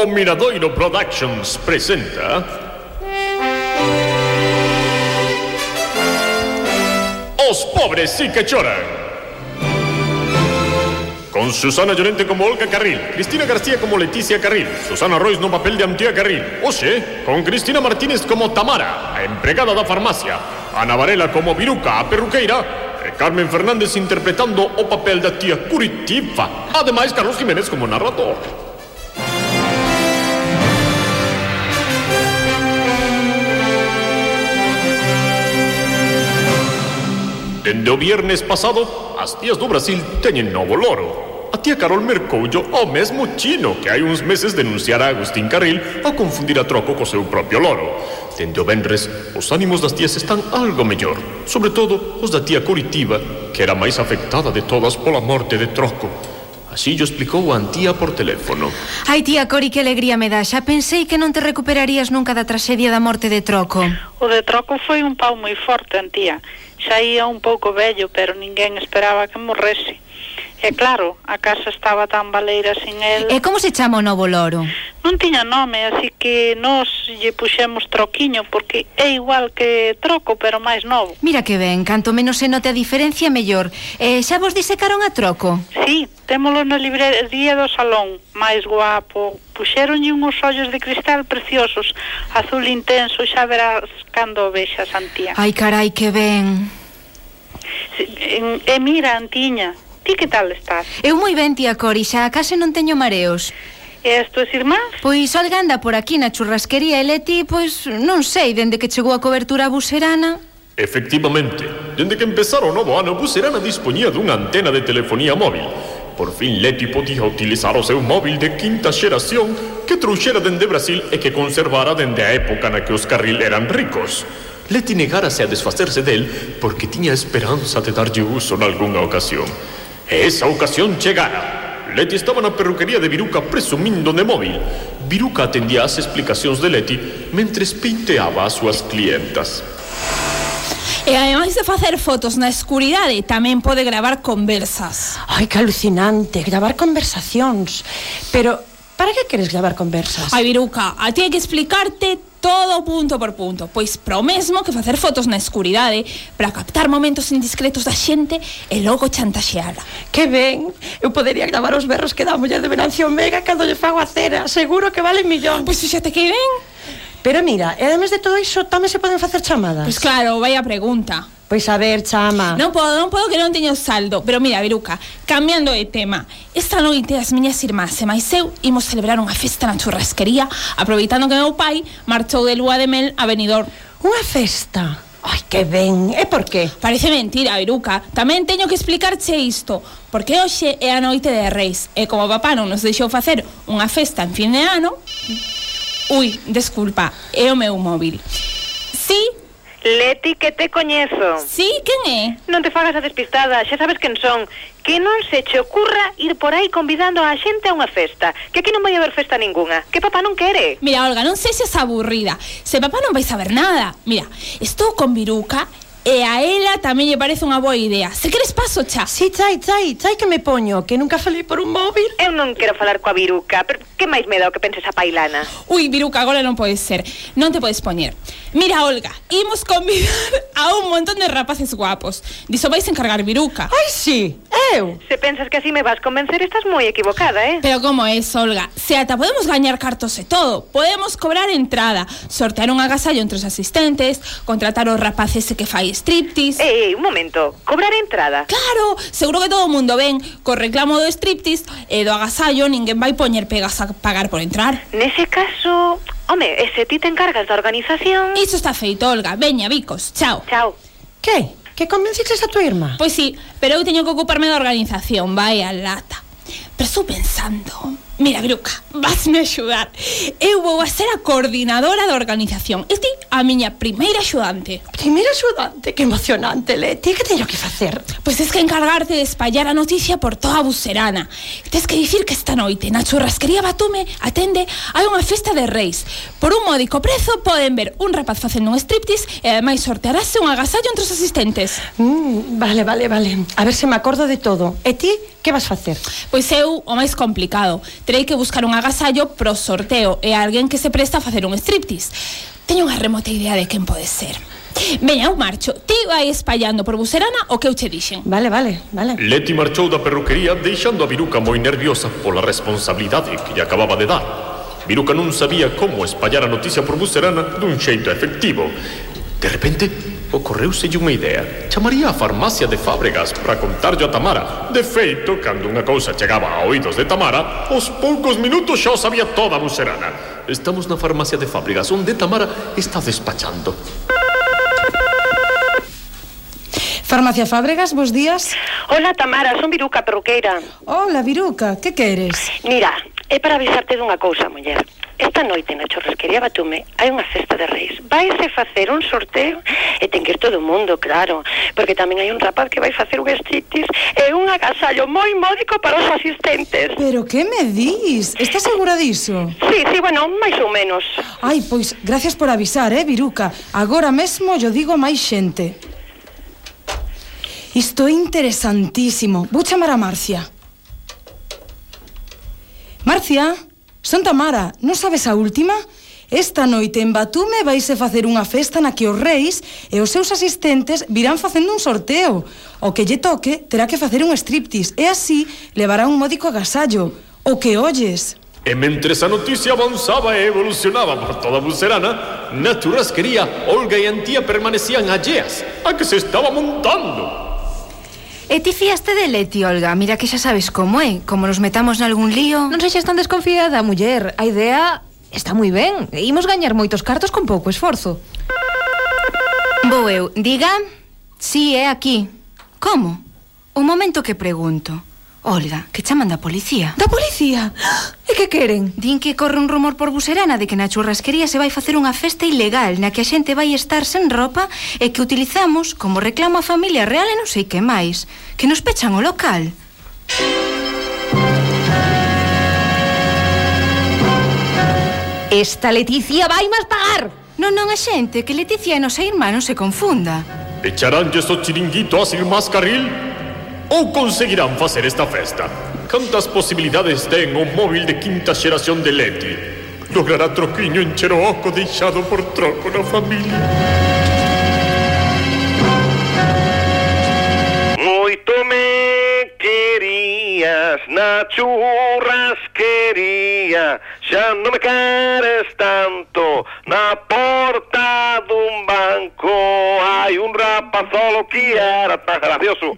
Productions presenta Os pobres sí que choran Con Susana Llorente como Olga Carril Cristina García como Leticia Carril Susana Royce no papel de Antía Carril Oxe, con Cristina Martínez como Tamara A empregada da farmacia Ana Varela como Viruca, a perruqueira E Carmen Fernández interpretando o papel da tía Curitiba Ademais, Carlos Jiménez como narrador Dende o viernes pasado, as tías do Brasil teñen novo loro. A tía Carol Mercoullo, o mesmo chino que hai uns meses denunciara a Agustín Carril ao confundir a troco co seu propio loro. Dende o venres, os ánimos das tías están algo mellor, sobre todo os da tía Curitiba, que era máis afectada de todas pola morte de troco. Así yo explicou a Antía por teléfono. Ai, tía Cori, que alegría me dá. Xa pensei que non te recuperarías nunca da traxedia da morte de Troco. O de Troco foi un pau moi forte, Antía. Xa ia un pouco vello, pero ninguén esperaba que morrese. E claro, a casa estaba tan baleira sin el... E como se chama o novo loro? non tiña nome, así que nos lle puxemos troquiño, porque é igual que troco, pero máis novo. Mira que ben, canto menos se note a diferencia, mellor. Eh, xa vos disecaron a troco? Sí, témolo na librería do salón, máis guapo. Puxeronlle uns ollos de cristal preciosos, azul intenso, xa verás cando o vexa, Santía. Ai, carai, que ben. E, e mira, Antiña, ti que tal estás? Eu moi ben, tía Cori, xa case non teño mareos. E as túas irmás? Pois Olga anda por aquí na churrasquería e Leti, pois non sei, dende que chegou a cobertura buserana... Efectivamente, dende que empezara o novo ano, Buserana dispoñía dunha antena de telefonía móvil. Por fin Leti podía utilizar o seu móvil de quinta xeración que trouxera dende Brasil e que conservara dende a época na que os carril eran ricos. Leti negárase a desfacerse del porque tiña esperanza de darlle uso nalgúna ocasión. E esa ocasión chegara. Leti estaba na perruquería de Viruca presumindo de móvil. Viruca atendía as explicacións de Leti mentres peiteaba as súas clientas. E ademais de facer fotos na escuridade, tamén pode gravar conversas. Ai, que alucinante, gravar conversacións. Pero, para que queres gravar conversas? Ai, Viruca, a ti hai que explicarte todo punto por punto, pois para o mesmo que facer fotos na escuridade para captar momentos indiscretos da xente e logo chantaxeala. Que ben, eu podería gravar os berros que dá a muller de Venancio Mega cando lle fago a cera, seguro que vale millón. Pois fíxate que ben. Pero mira, e además de todo iso, tamén se poden facer chamadas. Pois claro, vai a pregunta. Pois a ver, chama. Non podo, non podo que non teño saldo, pero mira, Viruca, cambiando de tema. Esta noite as miñas irmás e máis eu imos celebrar unha festa na churrasquería, aproveitando que meu pai marchou de lúa de mel a Benidorm. Unha festa? Ai, que ben, e ¿Eh, por qué? Parece mentira, Viruca Tamén teño que explicarche isto Porque hoxe é a noite de Reis E como papá non nos deixou facer unha festa en fin de ano Ui, desculpa, é o meu móvil Si, sí, Leti, que te coñezo. Sí, quen é? Non te fagas a despistada, xa sabes quen son. Que non se che ocurra ir por aí convidando a xente a unha festa, que aquí non vai haber festa ningunha, que papá non quere. Mira, Olga, non sexas aburrida, se papá non vai saber nada. Mira, estou con Viruca E a ela tamén lle parece unha boa idea. Se queres paso, cha Si, sí, chai, chai, chai que me poño Que nunca falei por un móvil. Eu non quero falar coa Viruca Pero que máis me dá o que penses a Pailana? Ui, Viruca, agora non podes ser. Non te podes poñer. Mira, Olga, imos convidar a un montón de rapaces guapos. Diso vais encargar Viruca. Ai, si, sí, eu. Se pensas que así me vas convencer estás moi equivocada, eh? Pero como é, Olga? Se ata podemos gañar cartos e todo Podemos cobrar entrada Sortear un agasallo entre os asistentes Contratar os rapaces que fai striptease. Eh, eh, un momento, cobrar entrada. Claro, seguro que todo o mundo ven co reclamo do striptease e do agasallo ninguén vai poñer pegas a pagar por entrar. Nese caso, home, e se ti te encargas da organización... Iso está feito, Olga. Veña, bicos, chao. Chao. Que? Que convenciches a tua irmá? Pois sí, pero eu teño que ocuparme da organización, vai a lata. Pero estou pensando Mira, Bruca, vasme axudar. Eu vou a ser a coordinadora da organización. E ti a miña primeira axudante. Primeira axudante? Que emocionante, Leti. Que teño que facer? Pois tens que encargarte de espallar a noticia por toda a buserana. Tens que dicir que esta noite na churrasquería Batume atende hai unha festa de reis. Por un módico prezo poden ver un rapaz facendo un striptease e ademais sortearase un agasallo entre os asistentes. Mm, vale, vale, vale. A ver se me acordo de todo. E ti, que vas facer? Pois eu o máis complicado terei que buscar un agasallo pro sorteo e alguén que se presta a facer un striptease. Teño unha remota idea de quen pode ser. Veña, eu marcho. Ti vai espallando por Buserana o que eu che dixen. Vale, vale, vale. Leti marchou da perruquería deixando a Viruca moi nerviosa pola responsabilidade que lle acababa de dar. Viruca non sabía como espallar a noticia por Buserana dun xeito efectivo. De repente, Ocorreuselle unha idea. Chamaría a farmacia de Fábregas para contarllo a Tamara. De feito, cando unha cousa chegaba a oídos de Tamara, os poucos minutos xa o sabía toda a buserana. Estamos na farmacia de Fábregas, onde Tamara está despachando. Farmacia Fábregas, bos días. Hola Tamara, son Viruca Perruqueira. Hola Viruca, que queres? Mira, É para avisarte dunha cousa, muller. Esta noite na churrasquería Batume hai unha festa de reis. Vaise facer un sorteo e ten que ir todo o mundo, claro, porque tamén hai un rapaz que vai facer un striptease e un agasallo moi módico para os asistentes. Pero que me dis? Estás segura diso? Sí, sí, bueno, máis ou menos. Ai, pois, gracias por avisar, eh, Viruca. Agora mesmo yo digo máis xente. Isto é interesantísimo. Vou chamar a Marcia. Marcia, son Tamara, non sabes a última? Esta noite en Batume vaise facer unha festa na que os reis e os seus asistentes virán facendo un sorteo. O que lle toque terá que facer un striptease e así levará un módico agasallo. O que olles. E mentre a noticia avanzaba e evolucionaba por toda Bucerana, na churrasquería Olga e Antía permanecían alleas a que se estaba montando. E ti fiaste de Leti, Olga. Mira que xa sabes como é. Como nos metamos nalgún lío. Non sexas tan desconfiada, muller. A idea está moi ben. Imos gañar moitos cartos con pouco esforzo. Vou eu, diga Si sí, é aquí. Como? O momento que pregunto. Olga, que chaman da policía Da policía? E que queren? Din que corre un rumor por Buserana de que na churrasquería se vai facer unha festa ilegal Na que a xente vai estar sen ropa E que utilizamos como reclama a familia real e non sei que máis Que nos pechan o local Esta Leticia vai máis pagar Non, non, a xente, que Leticia e nosa irmã non se confunda Echaránlle o chiringuito ás irmás Carril? Ou conseguirán facer esta festa? Cantas posibilidades ten o móvil de quinta xeración de Leti? Logrará troquiño encher o oco deixado por troco na familia? Moito me querías na churrasquería Xa non me queres tanto Na porta dun banco Hai un rapazolo que era tan gracioso